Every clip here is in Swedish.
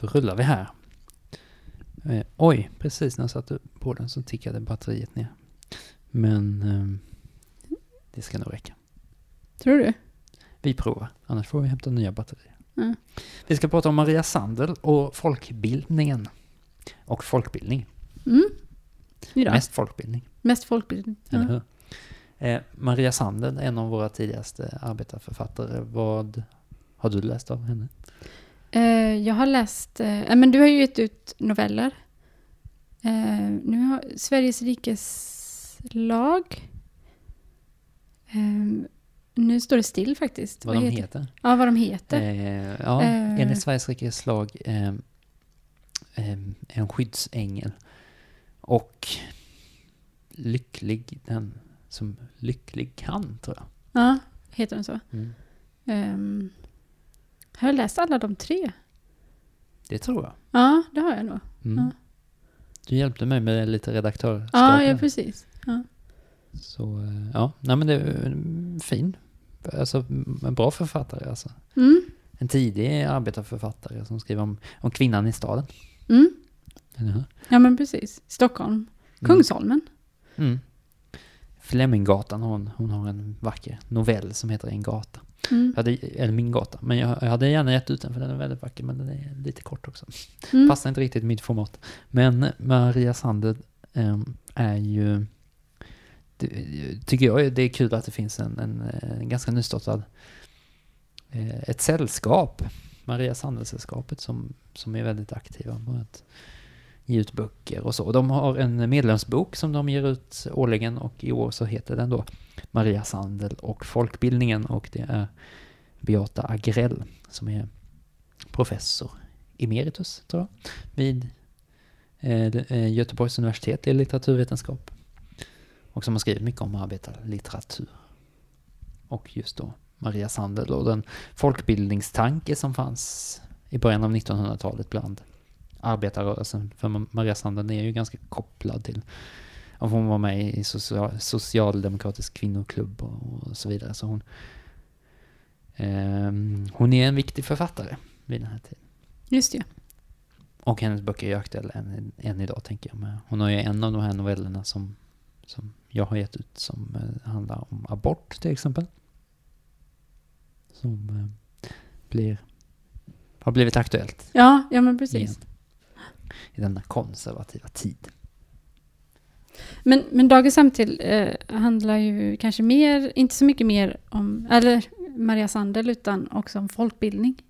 Då rullar vi här. Eh, oj, precis när jag satte på den så tickade batteriet ner. Men eh, det ska nog räcka. Tror du? Vi provar, annars får vi hämta nya batterier. Mm. Vi ska prata om Maria Sandel och folkbildningen. Och folkbildning. Mm. Mest folkbildning, Mest folkbildning. eller hur? Eh, Maria Sandel, en av våra tidigaste arbetarförfattare. Vad har du läst av henne? Eh, jag har läst, eh, men du har ju gett ut noveller. Eh, nu har Sveriges rikes lag. Eh, nu står det still faktiskt. Vad, de heter? Ja, vad de heter. Eh, ja, Eh. enligt Sveriges rikes lag eh, en skyddsängel. Och lycklig den som lycklig kan, tror jag. Ja, heter den så? Mm. Ehm, har jag läst alla de tre? Det tror jag. Ja, det har jag nog. Mm. Ja. Du hjälpte mig med lite redaktörskap. Ja, ja precis. Ja. Så eh, ja, nej men det är en fin. Alltså en bra författare alltså. Mm, En tidig arbetarförfattare som skriver om, om kvinnan i staden. mm. Ja, men precis. Stockholm. Kungsholmen. Mm. Fleminggatan, hon, hon har en vacker novell som heter En gata. Mm. Jag hade, eller Min gata, men jag, jag hade gärna gett ut den för den är väldigt vacker men den är lite kort också. Mm. Passar inte riktigt mitt format. Men Maria Sandel ehm, är ju, det, tycker jag det är kul att det finns en, en, en ganska nystartad, eh, ett sällskap, Maria Sandel-sällskapet som, som är väldigt aktiva med att ge ut böcker och så. Och de har en medlemsbok som de ger ut årligen och i år så heter den då Maria Sandel och folkbildningen och det är Beata Agrell som är professor emeritus, tror jag, vid eh, eh Göteborgs universitet i litteraturvetenskap. Och som har skrivit mycket om arbetarlitteratur. Och just då Maria Sandel och den folkbildningstanke som fanns i början av 1900-talet bland arbetarrörelsen. För Ma- Maria Sandel är ju ganska kopplad till om hon var med i social, socialdemokratisk kvinnoklubb och, och så vidare. Så hon, ehm, hon är en viktig författare vid den här tiden. Just det. Och hennes böcker är ju aktuella än, än idag, tänker jag. Men hon har ju en av de här novellerna som, som jag har gett ut som eh, handlar om abort, till exempel. Som eh, blir, har blivit aktuellt Ja, ja men precis. igen. I denna konservativa tid. Men, men Dagens samtal eh, handlar ju kanske mer, inte så mycket mer om, eller Maria Sandel, utan också om folkbildning.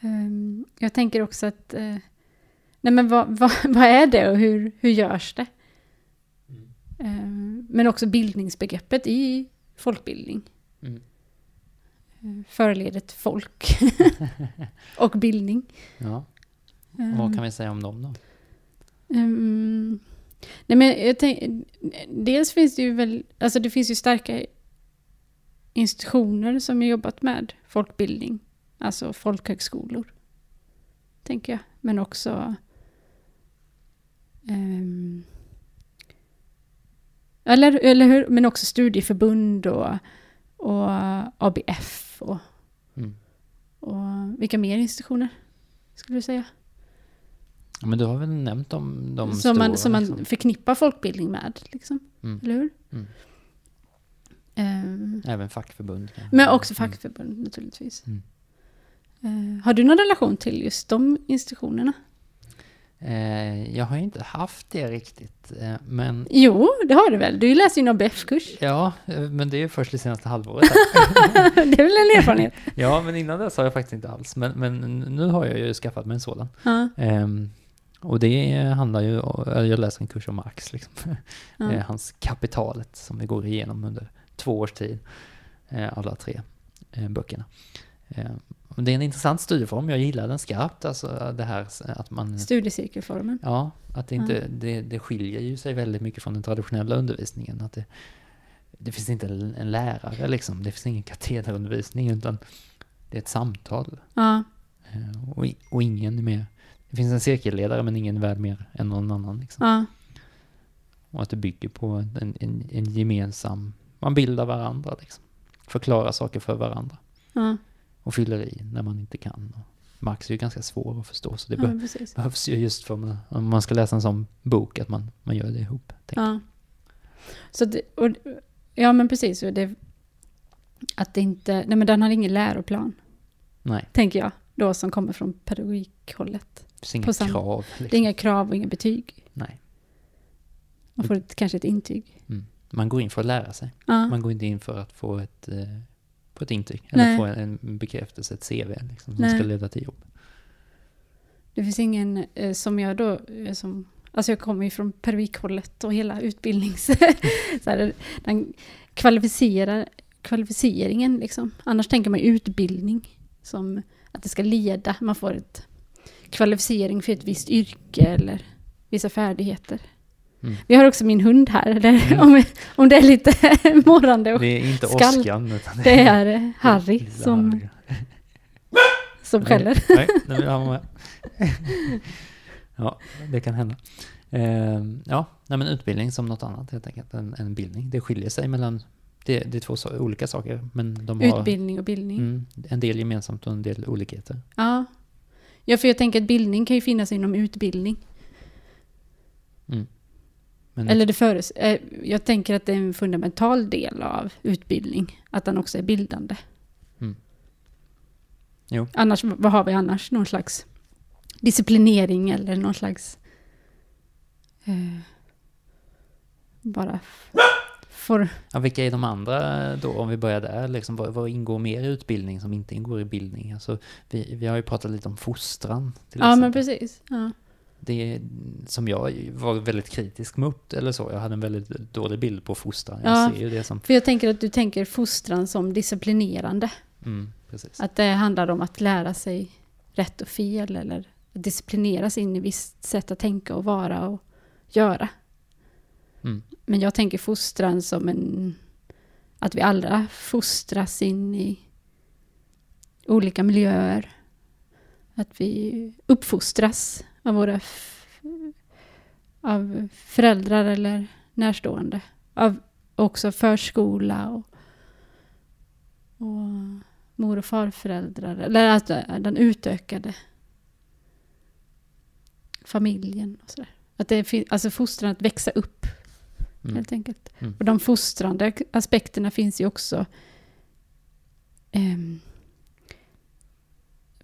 Ehm, jag tänker också att, eh, nej men vad, vad, vad är det och hur, hur görs det? Ehm, men också bildningsbegreppet i folkbildning. Mm. Eh, Förledet folk och bildning. Ja, Ehm, vad kan vi säga om dem då? Mm. Nej men jag tänk, dels finns det ju väl, alltså det finns ju starka institutioner som har jobbat med folkbildning. Alltså folkhögskolor. Tänker jag. Men också ehm, eller, eller hur? Men också studieförbund och, och ABF och, Mm. och vilka mer institutioner skulle du säga? Men du har väl nämnt de, de som stora, man, som man liksom. förknippar folkbildning med. Liksom. Mm. Eller hur? Mm. Ehm, Även fackförbund. men också Mm. fackförbund naturligtvis. Mm. Eh, har du någon relation till just de institutionerna? Eh, jag har inte haft det riktigt, eh, men Jo, det har du väl? Du läser ju en ABF-kurs. ja, men det är ju först det senaste halvåret. det är väl en erfarenhet? ja, men innan dess har jag faktiskt inte alls, men, men nu har jag ju skaffat mig en sådan. Och det handlar ju, om- jag läser en kurs om Marx, liksom. Eh, hans kapitalet som vi går igenom under två års tid, eh, alla tre eh, böckerna. Eh, det är en intressant studieform, jag gillar den skarpt, alltså det här att man Studiecirkelformen. Ja, att det, inte, det, det skiljer ju sig väldigt mycket från den traditionella undervisningen. Att det, det finns inte en lärare liksom, det finns ingen katederundervisning utan det är ett samtal. Eh, Och, och ingen är mer, det finns en cirkelledare men ingen är värd mer än någon annan. Liksom. Ja. Och att det bygger på en, en, en gemensam, man bildar varandra liksom. Förklarar saker för varandra. Ja. Och fyller i när man inte kan. Marx är ju ganska svår att förstå, så det Ja, be- behövs ju just för man, om man ska läsa en sån bok, att man, man gör det ihop. Ja. Så det, och, ja, men precis. Och det, att det inte... Nej, men den har ingen läroplan, Nej, tänker jag. Då som kommer från pedagogikhållet. det inga samma- krav. Det är Liksom. inga krav och inga betyg. Nej, Man får ett, kanske ett intyg. man går in för att lära sig. Ja. Man går inte in för att få ett, eh, få ett intyg, eller Nej. få en, bekräftelse, ett CV, liksom, som Nej. ska leda till jobb. Det finns ingen eh, som jag då... Eh, som, alltså jag kommer ju från pedagogikhållet och hela utbildnings... så här, den kvalificerar, kvalificeringen liksom. Annars tänker man utbildning. Som att det ska leda. Man får ett kvalificering för ett visst yrke eller vissa färdigheter. Mm. Vi har också min hund här. Eller, Mm. om, om det är lite morrande. Och Det är inte skall- åskan, utan det är eh, Harry Lilla som, Harry. som skäller. Nej, nu vill han med. ja, det kan hända. Ehm, ja, nej, men utbildning som något annat helt enkelt än, än bildning. Det skiljer sig mellan, det, det är två så, olika saker, men de har Utbildning och bildning. mm, en del gemensamt och en del olikheter. Ja. ja, för jag tänker att bildning kan ju finnas inom utbildning. Men Eller det föres eh, jag tänker att det är en fundamental del av utbildning. Att den också är bildande. Mm. Jo. Annars, vad har vi annars? Någon slags disciplinering eller någon slags... Eh, bara... f- For, ja, vilka är de andra då, om vi börjar där? Liksom, vad, vad ingår mer i utbildning som inte ingår i bildning? Alltså, vi, vi har ju pratat lite om fostran. Till ja, men exempel. precis. Ja. det som jag var väldigt kritisk mot, eller så. Jag hade en väldigt dålig bild på fostran. Jag Ja. ser ju det som... För jag tänker att du tänker fostran som disciplinerande. Mm, precis. Att det handlar om att lära sig rätt och fel eller disciplineras in i visst sätt att tänka och vara och göra. Mm. Men jag tänker fostran som en... Att vi alla fostras in i olika miljöer. Att vi uppfostras av våra f- av föräldrar eller närstående. Av också förskola och, och mor och farföräldrar. Eller att eh, den utökade familjen och sådär. Att det finns, alltså fostran att växa upp Mm. helt enkelt. Mm. Och de fostrande aspekterna finns ju också ehm,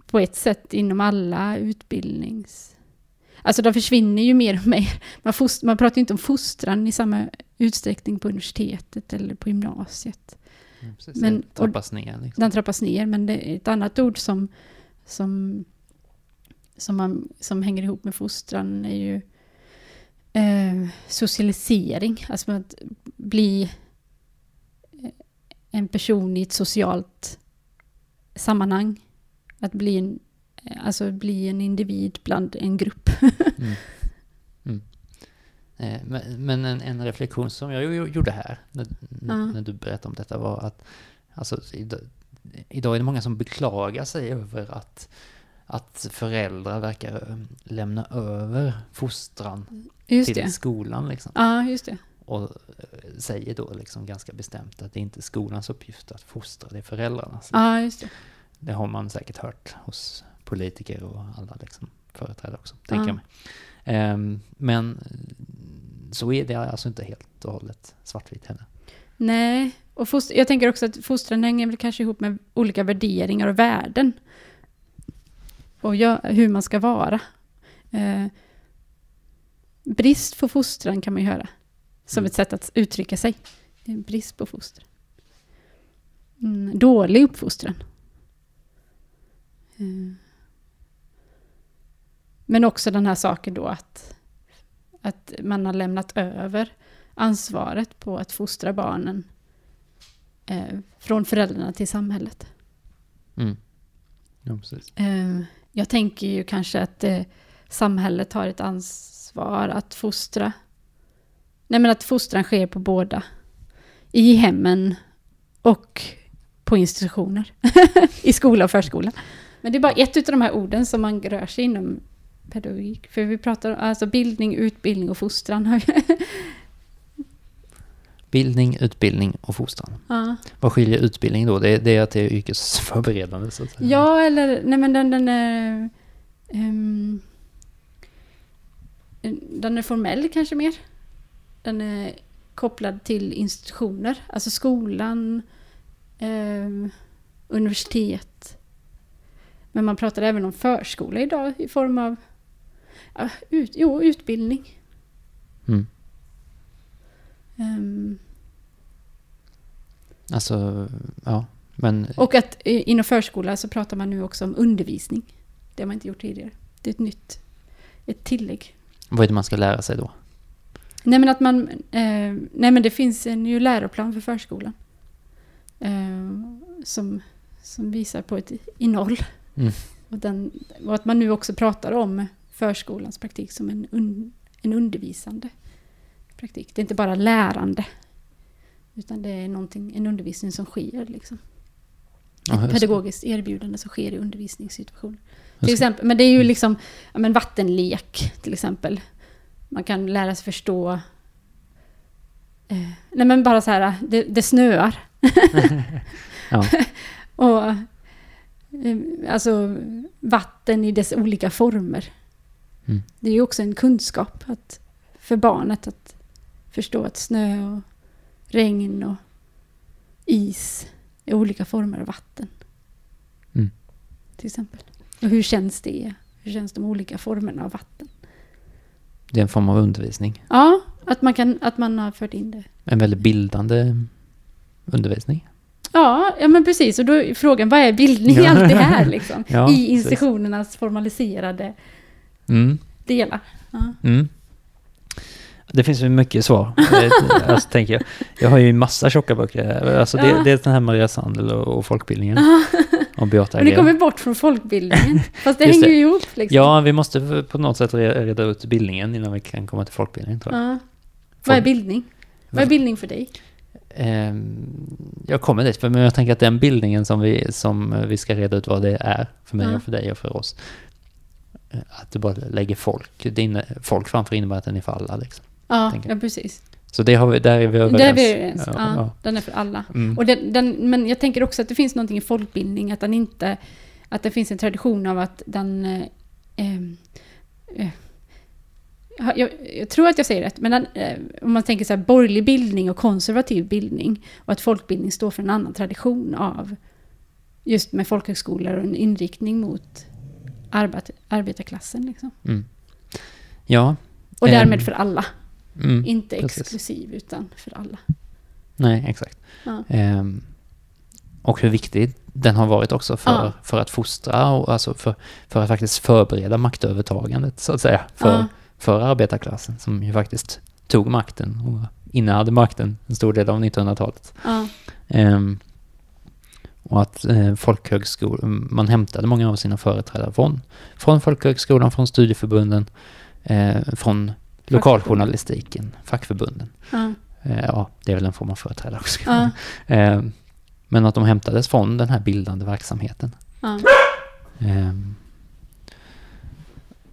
på ett sätt inom alla utbildnings... Alltså de försvinner ju mer och mer. Man, fost, man pratar ju inte om fostran i samma utsträckning på universitetet eller på gymnasiet. Precis. Men- det trappas ner. Liksom. Den trappas ner, men det är ett annat ord som, som, som, man, som hänger ihop med fostran är ju eh, socialisering. Alltså att bli eh, en person i ett socialt sammanhang. Att bli en, eh, alltså bli en individ bland en grupp. Mm. Mm. Eh, Men, men en, en reflektion som jag gjorde här, när, Ja. när du berättade om detta, var att alltså, idag, idag är det många som beklagar sig över att, att föräldrar verkar eh, lämna över fostran Just till det. skolan. Liksom. Ja, just det. Och eh, säger då liksom ganska bestämt att det inte är skolans uppgift att fostra, det är föräldrarnas. Ja, just det. Det har man säkert hört hos politiker och alla liksom företrädare också, tänker Ja. jag mig. Ehm, men så är det alltså inte helt och hållet svartvitt heller. Nej, och foster, jag tänker också att fostran hänger väl kanske ihop med olika värderingar och värden. Och jag, hur man ska vara. Eh, brist på fostran kan man ju höra. Som Mm. ett sätt att uttrycka sig. Brist på fostran. Mm, dålig uppfostran. Eh, men också den här saken då att, att man har lämnat över ansvaret på att fostra barnen eh, från föräldrarna till samhället. Mm. Ja, precis. Eh, jag tänker ju kanske att eh, samhället har ett ansvar att fostra. Nej men att fostran sker på båda. I hemmen och på institutioner. I skola och förskola. Men det är bara ett av de här orden som man rör sig inom pedagogik. För vi pratar om alltså bildning, utbildning och fostran. bildning, utbildning och fostran. Ja. Vad skiljer utbildning då? Det är, det är att det är yrkesförberedande så att säga. Ja, eller nej men den, den är... ehm, den är formell kanske mer. Den är kopplad till institutioner, alltså skolan, ehm, universitet. Men man pratar även om förskola idag i form av ja, ut, jo, utbildning. Mm. Ehm, Alltså, ja. Men och att inom förskola så pratar man nu också om undervisning. Det har man inte gjort tidigare. Det är ett nytt, ett tillägg. vad är det man ska lära sig då? Nej men att man, eh, nej men det finns en ju läroplan för förskolan. Eh, som, som visar på ett innehåll. Mm. Och, den, och att man nu också pratar om förskolans praktik som en, un, en undervisande praktik. Det är inte bara lärande. Utan det är en undervisning som sker. Liksom. Ett pedagogiskt erbjudande som sker i undervisningssituationer. Till exempel, men det är ju liksom ja, men vattenlek till exempel. Man kan lära sig förstå... Eh, nej men bara så här, det, det snöar. Ja. Och eh, alltså vatten i dess olika former. Mm. Det är ju också en kunskap att, för barnet att förstå att snö och regn och is är olika former av vatten. Mm. Till exempel. Och hur känns det? Hur känns de olika formerna av vatten? Det är en form av undervisning. Ja, att man, kan, att man har fört in det. En väldigt bildande undervisning. Ja, ja men precis. Och då är frågan, vad är bildning i Ja. allt det här liksom? Ja, I precis. institutionernas formaliserade Mm. delar. Ja. Mm. Det finns ju mycket svar, eh, alltså, tänker jag. Jag har ju massa tjocka böcker. Alltså, det, Ja. det är den här Maria Sandel och, och folkbildningen. Om Beata Och det kommer bort från folkbildningen. Fast det hänger det. ju ihop liksom. Ja, vi måste på något sätt re- reda ut bildningen innan vi kan komma till folkbildningen tror jag. Ja. Vad är bildning? Vad är bildning för dig? Ehm, jag kommer dit, men jag tänker att den bildningen som vi, som vi ska reda ut vad det är, för mig och för dig och för oss, eh, att du bara lägger folk, det inne, folk framför innebär att den är för alla. Liksom. Ja, ja precis. Så det har vi, där är vi överens. Där är vi överens. Ja, Ja. Den är för alla. Mm. Och den, den, men jag tänker också att det finns någonting i folkbildning, att den inte... Att det finns en tradition av att den... Eh, eh, jag, jag, tror att jag säger rätt, men den, eh, om man tänker så här borgerlig bildning och konservativ bildning och att folkbildning står för en annan tradition av just med folkhögskolor och en inriktning mot arbet, arbetarklassen. Liksom. Mm. Ja. Och Ehm, därmed för alla. Mm. Inte precis. exklusiv, utan för alla. Nej, exakt. Ja. Ehm, och hur viktig den har varit också för, Ja. för att fostra och alltså för, för att faktiskt förbereda maktövertagandet så att säga. För, Ja. för arbetarklassen som ju faktiskt tog makten och innehade makten en stor del av 1900-talet. Ja. Ehm, och att eh, folkhögskolan, man hämtade många av sina företrädare från, från folkhögskolan, från studieförbunden, eh, från lokaljournalistiken, fackförbunden. Ja. Eh, ja, det är väl en form av företrädare också. Eh, men att de hämtades från den här bildande verksamheten. Ehm,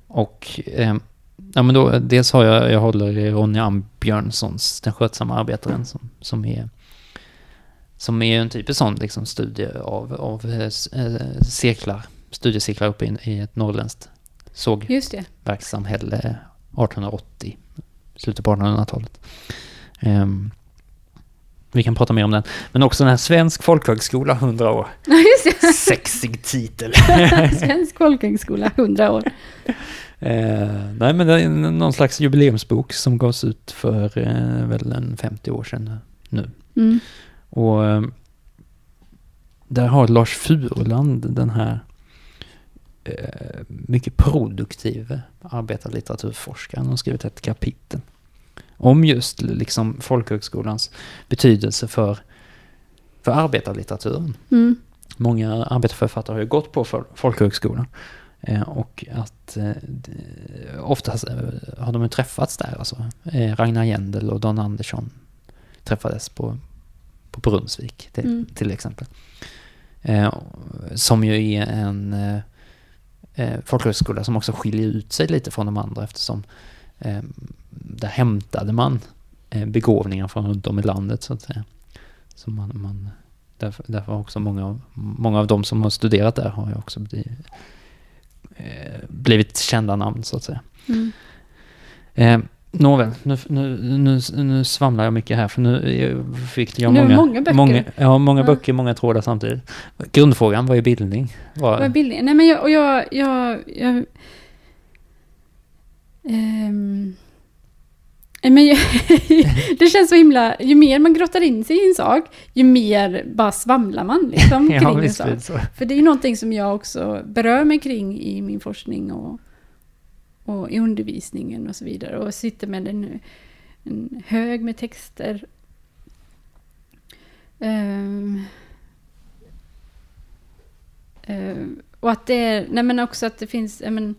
och ja, men då, dels har jag, jag håller i Ronja Ambjörnssons Den skötsamma arbetaren som, som är som är en typisk sån liksom, studie av, av eh, cirklar, studiecirklar uppe i, i ett norrländskt sågverkssamhälle 1880, slutet på 1800-talet. Ehm, vi kan prata mer om den. Men också den här Svensk folkhögskola 100 år. Sexig titel. Svensk folkhögskola, 100 år. Eh, nej, men det är någon slags jubileumsbok som gavs ut för eh, väl en 50 år sedan nu. Mm. Och eh, där har Lars Furland den här eh, mycket produktive arbetarlitteraturforskaren och skrivit ett kapitel om just liksom folkhögskolans betydelse för, för arbetarlitteraturen. Mm. Många arbetarförfattare har ju gått på folkhögskolan. Eh, och att eh, oftast har de ju träffats där. Alltså. Ragnar Jändel och Don Andersson träffades på, på Brunnsvik till, Mm. till exempel. Som ju är en eh, eh, folkhögskola som också skiljer ut sig lite från de andra eftersom eh, där hämtade man eh, begåvningar från runt om i landet så att säga. Så man, man, därför, därför har också många av, många av de som har studerat där har ju också blivit, eh, blivit kända namn så att säga. Mm. Nåväl, nu, nu, nu, nu svamlar jag mycket här för nu fick jag Nu är många, många böcker. många, ja, många Ja. böcker, många trådar samtidigt. Grundfrågan var ju bildning. Var, Vad är bildning? Nej men jag, och jag, jag, jag nej, men jag, det känns så himla, ju mer man grottar in sig i en sak, ju mer bara svamlar man liksom ja, kring en visst sak. så. För det är ju någonting som jag också berör mig kring i min forskning och, och i undervisningen och så vidare. Och sitter med en, en hög med texter. Um, uh, och att det är, nej men också att det finns, ja men,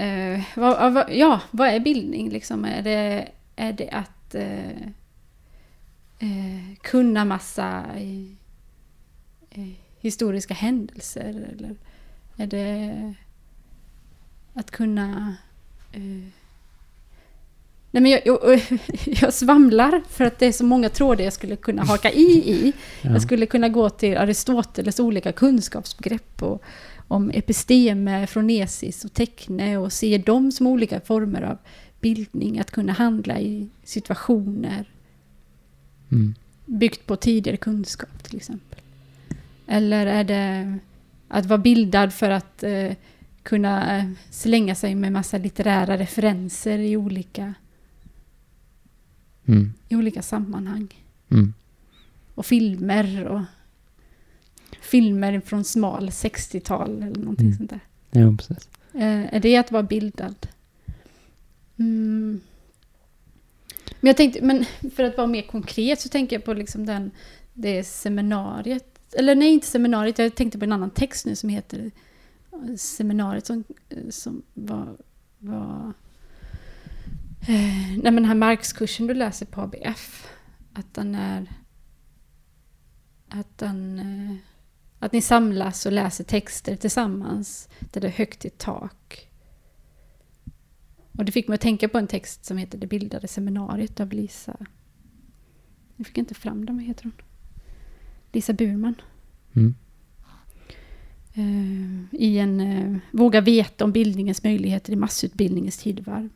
uh, vad, vad, ja, vad är bildning liksom? Är det, är det att uh, kunna massa historiska händelser? Eller är det att kunna... Eh... Nej men jag, jag, jag svamlar för att det är så många trådar jag skulle kunna haka i i. Ja. Jag skulle kunna gå till Aristoteles olika kunskapsbegrepp och om episteme, fronesis och teckne och se dem som olika former av bildning. Att kunna handla i situationer Mm. byggt på tidigare kunskap till exempel. Eller är det att vara bildad för att eh, kunna eh, slänga sig med massa litterära referenser i olika, Mm. i olika sammanhang. Mm. Och filmer och filmer från smal 60-tal eller någonting Mm. sånt där. Jo, precis. Eh, är det att vara bildad? Mm. Men jag tänkte, men för att vara mer konkret så tänker jag på liksom den, det seminariet. Eller nej, inte seminariet. Jag tänkte på en annan text nu som heter Seminariet som, som var... var eh, nej, men den här markskursen du läser på ABF. Att den är... Att den... Eh, att ni samlas och läser texter tillsammans där det är högt i tak. Och det fick mig att tänka på en text som heter Det bildade seminariet av Lisa... Jag fick inte fram den, vad heter hon? Lisa Burman. Mm. Eh, I en eh, Våga veta om bildningens möjligheter i massutbildningens tidvarv.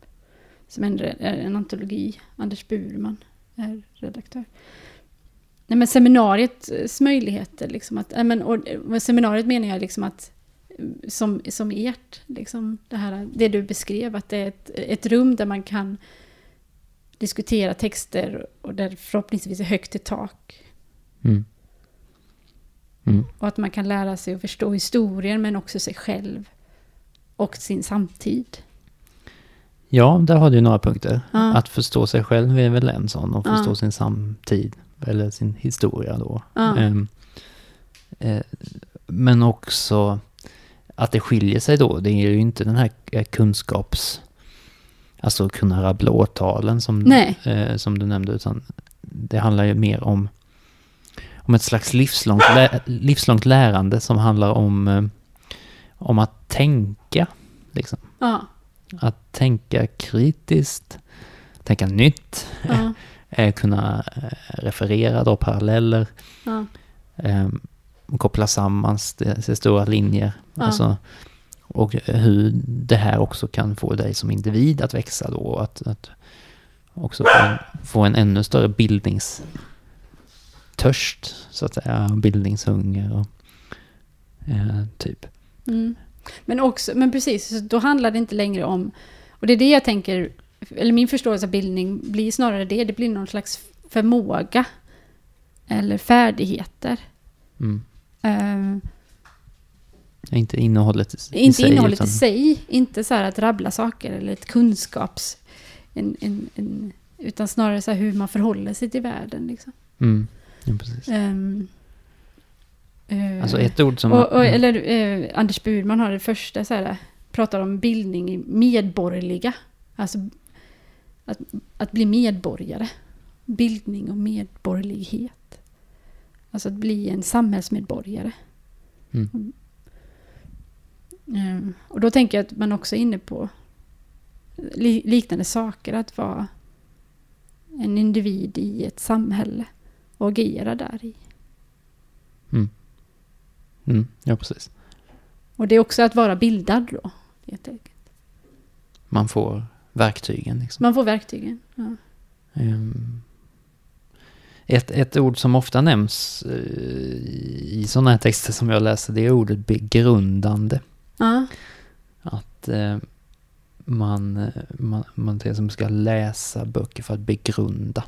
Som en, är eh, en antologi. Anders Burman är redaktör. Nej, men seminariets möjligheter, liksom att, nej, men, och, med seminariet menar jag liksom att eh, som, som ert, liksom det, här, det du beskrev, att det är ett, ett rum där man kan diskutera texter och där förhoppningsvis är högt i tak. Mm. Mm. Och att man kan lära sig att förstå historien men också sig själv och sin samtid. Ja, där har du några punkter. Ja. Att förstå sig själv är väl en sån och Ja. förstå sin samtid, eller sin historia då. Ja. Ehm, eh, men också att det skiljer sig då. Det är ju inte den här eh, kunskaps... Alltså kunna rabbla årtalen som, eh, som du nämnde, utan det handlar ju mer om, om ett slags livslångt, lä, livslångt lärande som handlar om, eh, om att tänka. Liksom. Ja, Att tänka kritiskt, tänka nytt, ja, eh, kunna eh, referera då paralleller, ja, eh, koppla samman stora linjer. Alltså, och hur det här också kan få dig som individ att växa då. Att, att också få en, få en ännu större bildningstörst, så att säga. Bildningshunger och eh, typ. mm. Men också, men precis, då handlar det inte längre om, och det är det jag tänker, eller min förståelse av bildning blir snarare det, det blir någon slags förmåga eller färdigheter. Mm. Eh, Inte innehållet i inte sig. innehållet utan, i sig, inte så här att rabbla saker eller ett kunskaps... En, en, en, utan snarare så här hur man förhåller sig till världen. Liksom. Mm, ja, precis. Ehm, eh, Alltså ett ord som... och, och, eller eh, Anders Burman har det första så här, pratar om bildning i medborgerliga. Alltså att, att bli medborgare. Bildning och medborgerlighet. Alltså att bli en samhällsmedborgare. Mm. Ehm, och då tänker jag att man också är inne på li, liknande saker. Att vara en individ i ett samhälle och agera där i. Mm, ja, precis. Och det är också att vara bildad då. helt enkelt. Man får verktygen. Liksom. Man får verktygen. Ja. Ehm, Ett, ett ord som ofta nämns eh, i sådana här texter som jag läser, det är ordet begrundande. Ja. Att eh, man, eh, man, man till exempel ska läsa böcker för att begrunda.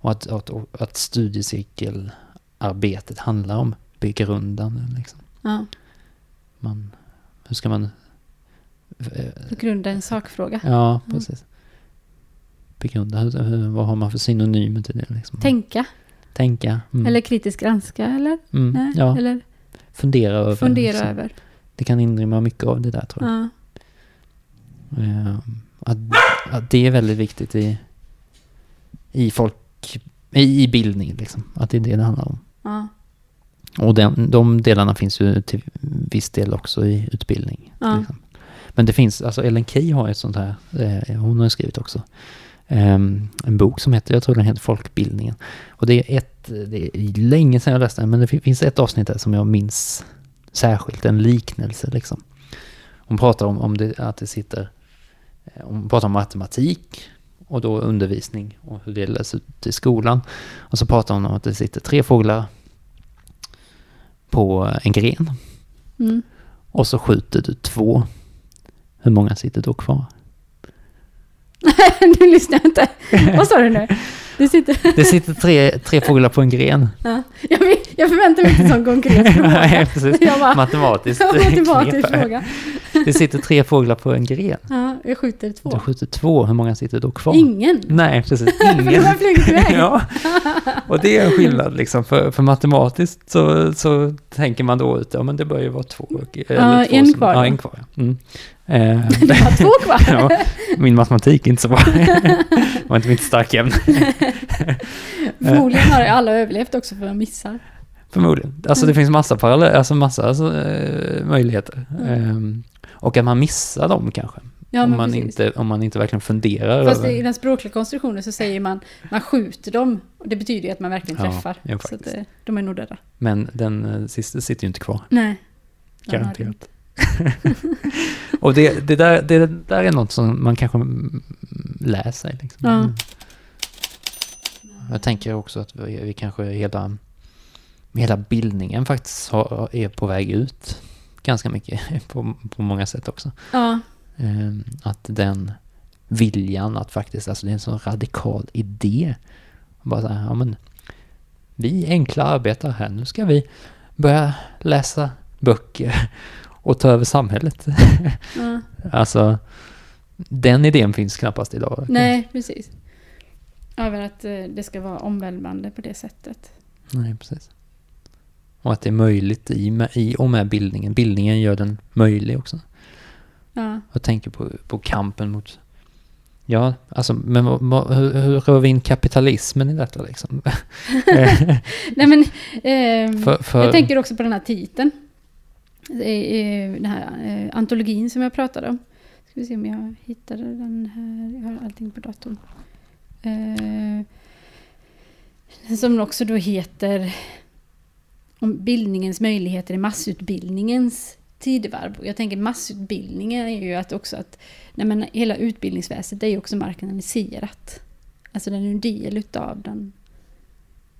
Och att, att, att studiecirkelarbetet handlar om begrundande. Liksom. ja. Man, hur ska man... eh, Begrunda en sakfråga. Ja, Mm. precis. Begrunda, hur, vad har man för synonymer till det? Liksom? Tänka. Tänka. Mm. Eller kritiskt granska eller? mm. Nej. ja, Eller fundera över. fundera liksom. över. Det kan inrymma mycket av det där tror jag. Ja. Eh, att, att det är väldigt viktigt i, i folk, i, bildning liksom. Att det är det det handlar om. Ja. Och den, de delarna finns ju till viss del också i utbildning. Ja. exempel. Men det finns, alltså Ellen Key har ett sånt här, eh, hon har ju skrivit också, ehm, en bok som heter, jag tror den heter Folkbildningen. Och det är ett, det är länge sedan jag läste den, men det fin- finns ett avsnitt där som jag minns särskilt, en liknelse liksom. Hon pratar om, om det, att det sitter, eh, hon pratar om matematik och då undervisning och hur det läs ut i skolan. Och så pratar hon om att det sitter tre fåglar på en gren Mm. och så skjuter du två. Hur många sitter då kvar? nu lyssnar jag inte. Vad sa du nu? Det sitter... Det sitter tre, tre fåglar på en gren. Ja. Jag, jag förväntar mig inte sån konkret fråga. Nej, precis. Jag bara, Matematiskt. matematisk knep. fråga. Det sitter tre fåglar på en gren. Ja, jag skjuter Du två. skjuter två. Hur många sitter då kvar? Ingen. Nej, precis. För de Ingen. har flugit iväg. ja. Och det är en skillnad liksom. För, för matematiskt så, så tänker man då ut, ja men det bör ju vara två. Eller Ja, två en som- kvar Ja, en kvar. Mm. Eh, Det var två kvar. ja, min matematik är inte så bra. det var inte mitt starka ämne. Förmodligen har alla överlevt också för att missar. Förmodligen. Alltså det finns massa paralleller, alltså massa alltså, eh, möjligheter. Mm. Ehm, och att man missar dem kanske. Ja, om, man precis. inte, om man inte verkligen funderar Fast över... i den språkliga konstruktionen så säger man man skjuter dem. Det betyder ju att man verkligen Ja, träffar. ja, så att, eh, de är nog döda. Men den sista sitter ju inte kvar. Nej. De har Garanterat. och det, det, där, det där är något som man kanske mm, lär sig. Liksom. Ja. Jag tänker också att vi, vi kanske hela, hela bildningen faktiskt har, är på väg ut ganska mycket på, på många sätt också. Ja, Ehm, att den viljan att faktiskt, alltså det är en sån radikal idé. Bara så här, ja men vi enkla arbetare här, nu ska vi börja läsa böcker och ta över samhället. ja. alltså, den idén finns knappast idag. Nej, precis. Över att eh, det ska vara omvälvande på det sättet. Nej, precis. Och att det är möjligt i, med- i och med bildningen. Bildningen gör den möjlig också. Ja, Jag tänker på, på kampen mot... Ja, alltså, men hur, hur rör vi in kapitalismen i detta liksom? Nej men, ehm, För- för- jag tänker också på den här titeln. Den här eh, antologin som jag pratade om. Ska vi se om jag hittade den här. Jag har allting på datorn. Eh, som också då heter om bildningens möjligheter i massutbildningens tidevarv. Jag tänker massutbildningen är ju att också att nej men hela utbildningsväsendet är ju också marknadiserat. Alltså den är en del utav den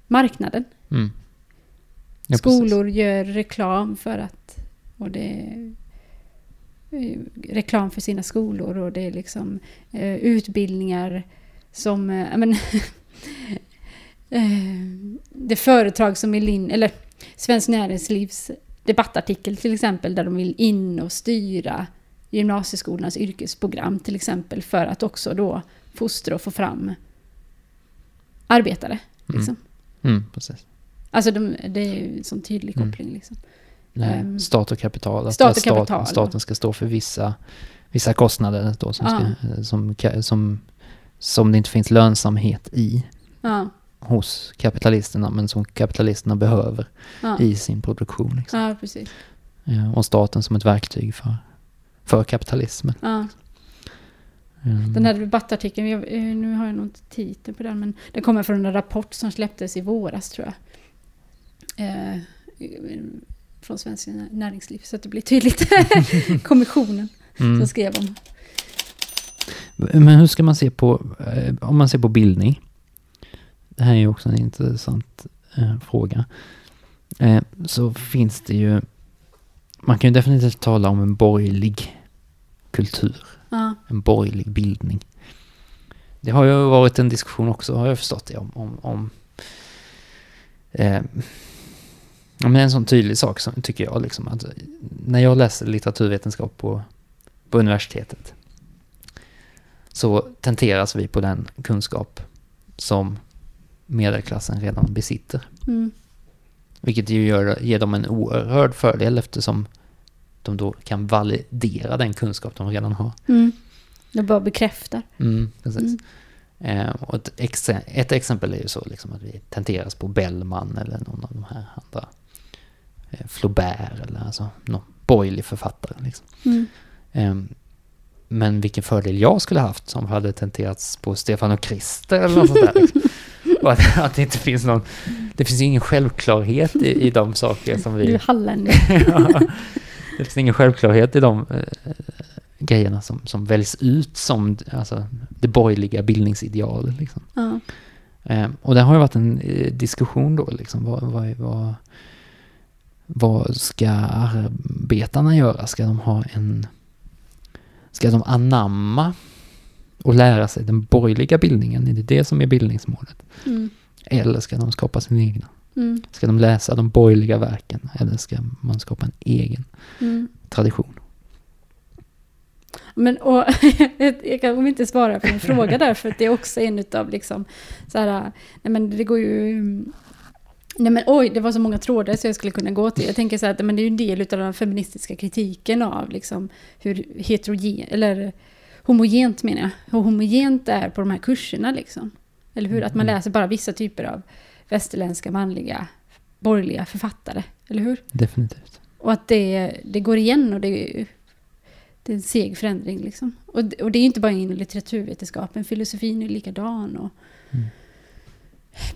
marknaden. Mm. Ja, Skolor gör reklam för att... Och det är reklam för sina skolor och det är liksom eh, utbildningar som... Eh, men, eh, det företag som vill in... Eller Svensk Näringslivs debattartikel till exempel där de vill in och styra gymnasieskolornas yrkesprogram till exempel för att också då fostra och få fram arbetare. Liksom. Mm. Mm, precis. Alltså de, det är ju en sån tydlig Mm. koppling. Liksom. Nej, Ehm, stat och kapital. Att stat och staten, kapital, staten ska stå för vissa, vissa kostnader då, som, Ja. ska, som, ka- som, som det inte finns lönsamhet i Ja, hos kapitalisterna, men som kapitalisterna behöver ja, i sin produktion. Liksom. ja precis. Eh, Och staten som ett verktyg för, för kapitalismen. Mm. Den här debattartikeln, jag, eh, nu har jag nog inte titeln på den, men den kommer från en rapport som släpptes i våras tror jag. Eh, från Svenska Näringsliv, så att det blir tydligt. Kommissionen Mm. som skrev om. Men hur ska man se på, eh, om man ser på bildning? Det här är ju också en intressant eh, fråga. Eh, så finns det ju, man kan ju definitivt tala om en borgerlig kultur, Ja, en borgerlig bildning. Det har ju varit en diskussion också, har jag förstått det, om, om, om eh, ja, men en sån tydlig sak som tycker jag liksom att när jag läser litteraturvetenskap på, på universitetet så tenteras vi på den kunskap som medelklassen redan besitter. mm, Vilket ju gör, ger dem en oerhörd fördel eftersom de då kan validera den kunskap de redan har. mm. Det bara bekräftar. Mm, precis. Mm. Eh, och ett, ex ett exempel är ju så liksom att vi tenteras på Bellman eller någon av de här andra. Eh, Flaubert eller alltså någon borgerlig författare. Liksom. Mm. Eh, men vilken fördel jag skulle haft som hade tenterats på Stefan och Krister eller något sånt där. Liksom. Att, att det inte finns någon, det finns ju ingen självklarhet i, i de saker som Du vi... hallänning. Ja. det finns ingen självklarhet i de eh, grejerna som, som väljs ut som alltså, det borgerliga bildningsidealet. Liksom. Ja. Eh, och det har ju varit en eh, diskussion då, liksom, vad, vad, vad, vad ska arbetarna göra? Ska de ha en... Ska de anamma och lära sig den borgerliga bildningen? Är det det som är bildningsmålet? Mm. Eller ska de skapa sin egna? Mm. Ska de läsa de borgerliga verken? Eller ska man skapa en egen Mm. tradition? Men, och, jag kan inte svara på en fråga där, för det är också en utav liksom, så här, nej men det går ju... Nej men oj, det var så många trådar så jag skulle kunna gå till. Jag tänker så här att men det är ju en del utav den feministiska kritiken av liksom hur heterogen, eller homogent menar jag, hur homogent det är på de här kurserna liksom. Eller hur? Att man Mm. läser bara vissa typer av västerländska manliga borgerliga författare, eller hur? Definitivt. Och att det, det går igen och det det är en seg förändring. Liksom. Och, det- och det är ju inte bara inom litteraturvetenskapen, filosofin är likadan. Och Mm.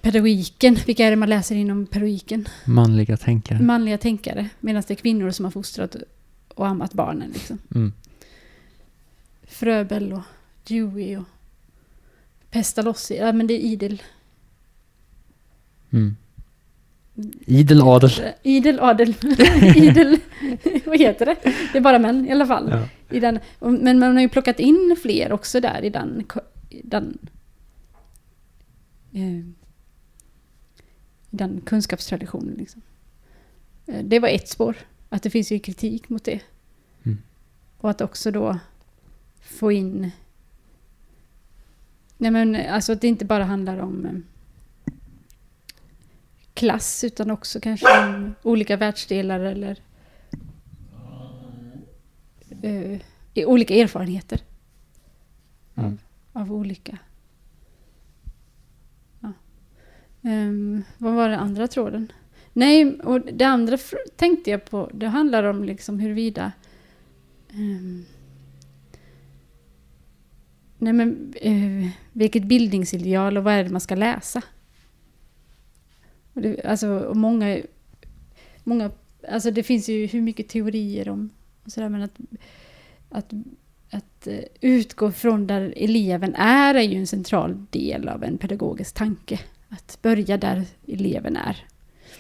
Pedagogiken, vilka är det man läser inom pedagogiken? Manliga tänkare. Manliga tänkare, medan det är kvinnor som har fostrat och ammat barnen. Liksom. Mm. Fröbel och Dewey och Pestalozzi, ja men det är idel. Mm. Idel adel. Idel adel. idel, vad heter det? Det är bara män i alla fall. Ja. I den, men man har ju plockat in fler också där i den, den, eh, den kunskapstraditionen. Liksom. Eh, det var ett spår, att det finns ju kritik mot det. Mm. Och att också då få in... Nej men alltså att det inte bara handlar om eh, klass utan också kanske om olika världsdelar eller i olika erfarenheter Mm. av olika. Ja. Um, vad var den andra tråden? Nej, och det andra tänkte jag på, det handlar om liksom huruvida Um, Nej men uh, vilket bildningsideal och vad är det man ska läsa? Och det, alltså och många, många, alltså det finns ju hur mycket teorier om och sådär men att, att, att eh, utgå från där eleven är är ju en central del av en pedagogisk tanke. Att börja där eleven är.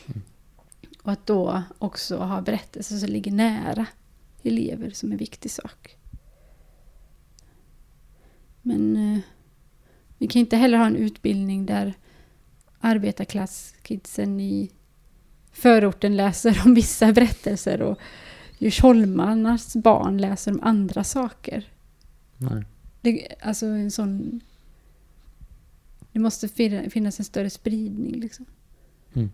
Mm. Och att då också ha berättelser som ligger nära elever som en viktig sak. Men eh, vi kan inte heller ha en utbildning där arbetarklasskidsen i förorten läser om vissa berättelser och Djursholmarnas barn läser om andra saker. Nej. Det, alltså en sån... Det måste fin- finnas en större spridning liksom. Mm.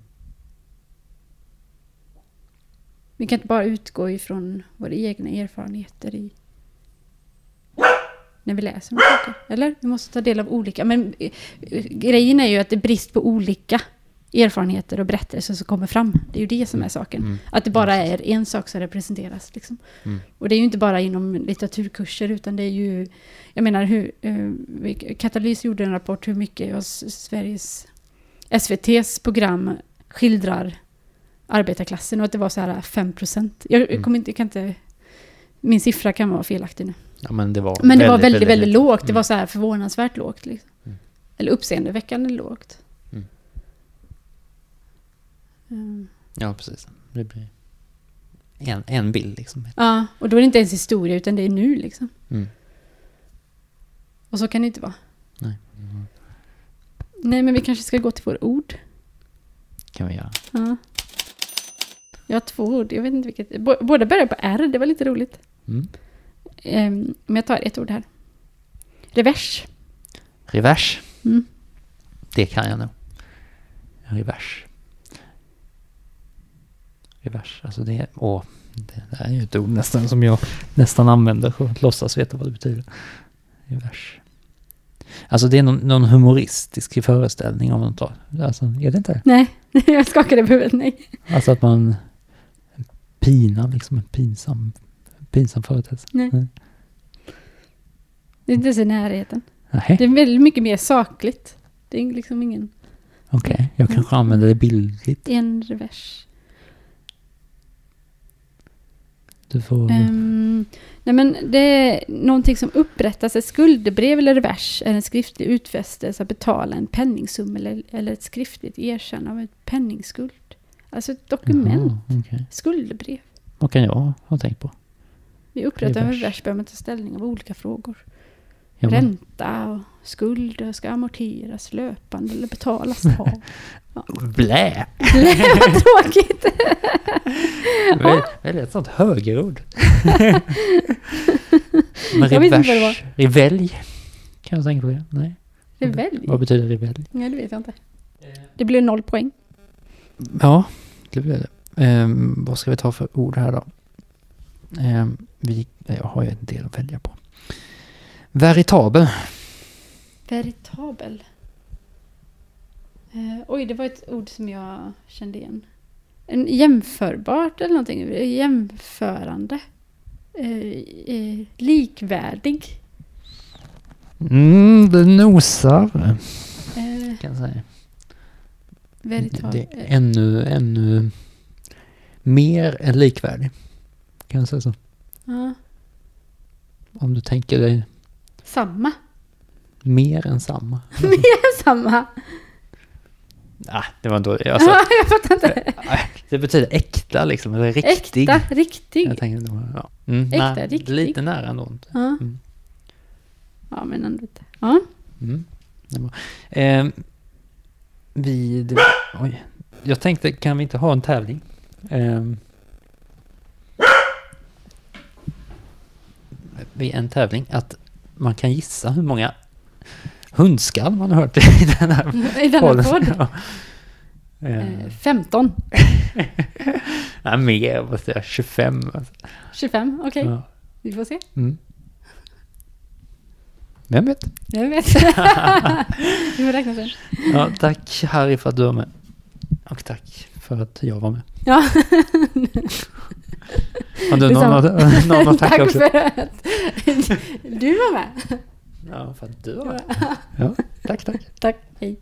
Vi kan inte bara utgå ifrån våra egna erfarenheter i... När vi läser om saker. Eller? Vi måste ta del av olika. Men eh, grejen är ju att det är brist på olika erfarenheter och berättelser som kommer fram. Det är ju det som är saken. Mm. Att det bara Ja, är en sak som representeras. Liksom. Mm. Och det är ju inte bara inom litteraturkurser utan det är ju, jag menar hur, eh, Katalys gjorde en rapport hur mycket av Sveriges, SVTs program skildrar arbetarklassen och att det var så här 5 procent. Jag, Mm. inte, jag kan inte, min siffra kan vara felaktig nu. Ja, men det var Men det var väldigt, väldigt, lågt. Det Mm. var så här förvånansvärt lågt. Liksom. Mm. Eller uppseendeväckande lågt. Mm. Ja, precis. Det blir en, en bild liksom. Ja, och då är det inte ens historia utan det är nu liksom. Mm. Och så kan det inte vara. Nej. Mm. Nej, men vi kanske ska gå till våra ord. kan vi göra. Ja. Jag har två ord, jag vet inte vilket. Bå- Båda börjar på R, det var lite roligt. Mm. Ehm, men jag tar ett ord här. Revers. Revers. Mm. Det kan jag nog. Revers. Revers, alltså det. Åh, det är ju ett ord nästan som jag nästan använder och låtsas veta vad det betyder. Revers. Alltså det är någon, någon humoristisk föreställning av något. Alltså, är det inte? Nej, jag skakade på huvudet, nej. Alltså att man pinar liksom en pinsam, pinsam företeelse. nej. Nej. Det är inte ens i närheten. Nej, Det är väldigt mycket mer sakligt. Det är liksom ingen... okej. Jag kanske använder det bildligt. En revers. Du får... Ehm, nej men det är någonting som upprättas, ett skuldebrev eller revers är en skriftlig utfästelse att betala en penningsumma eller, eller ett skriftligt erkännande av ett penningskuld. Alltså ett dokument, Jaha, okej. skuldebrev. Vad kan jag ha tänkt på? Vid upprättande av Revers. revers behöver man ta ställning av olika frågor. Ja, Ränta och skulder ska amorteras löpande eller betalas av. Blä! Vad tråkigt! Väl, väldigt ett sånt högerord. Men Jag revers, revelj. Kan jag tänka på det? Nej. Revelj? Vad betyder revelj? Nej, det vet jag inte. Det blir noll poäng. Ja, det blir det. Ehm, vad ska vi ta för ord här då? Ehm, vi, jag har ju en del att välja på. Veritabel. Veritabel. Eh, oj, det var ett ord som jag kände igen. En jämförbart eller någonting. Jämförande. Eh, eh, likvärdig. Mm, det nosar. Eh, Kan jag säga. veritabel. Det är ännu, ännu mer än likvärdig. Kan jag säga så. Ja, Om du tänker dig samma. mer än samma. samma. Nej, det var inte... Alltså, jag fattar inte. det betyder äkta liksom, eller riktig. Äkta, riktig. Jag tänkte, ja. Mm, Äkta, nej, riktig. Lite nära ändå. inte. Ja. Mm. ja, men ändå inte. Ja. Mm. Ehm, vi... Det, oj. Jag tänkte, kan vi inte ha en tävling? Ehm, vid en tävling att man kan gissa hur många hundskall man har hört i den här I denna podden. podd. Ja. Eh, Ehm, 15. nej, mer, vad säger jag, 25. Alltså. 25, okej. Ja. Vi får se. Mm. Vem vet? Jag vet. Vi får räkna sen. Ja, tack Harry för att du var med. Och tack för att jag var med. Ja. Har du någon, Detsamma. att- någon att tacka Tack också? för att du var med. Ja, för att du var med. Ja, tack, tack. Tack, hej.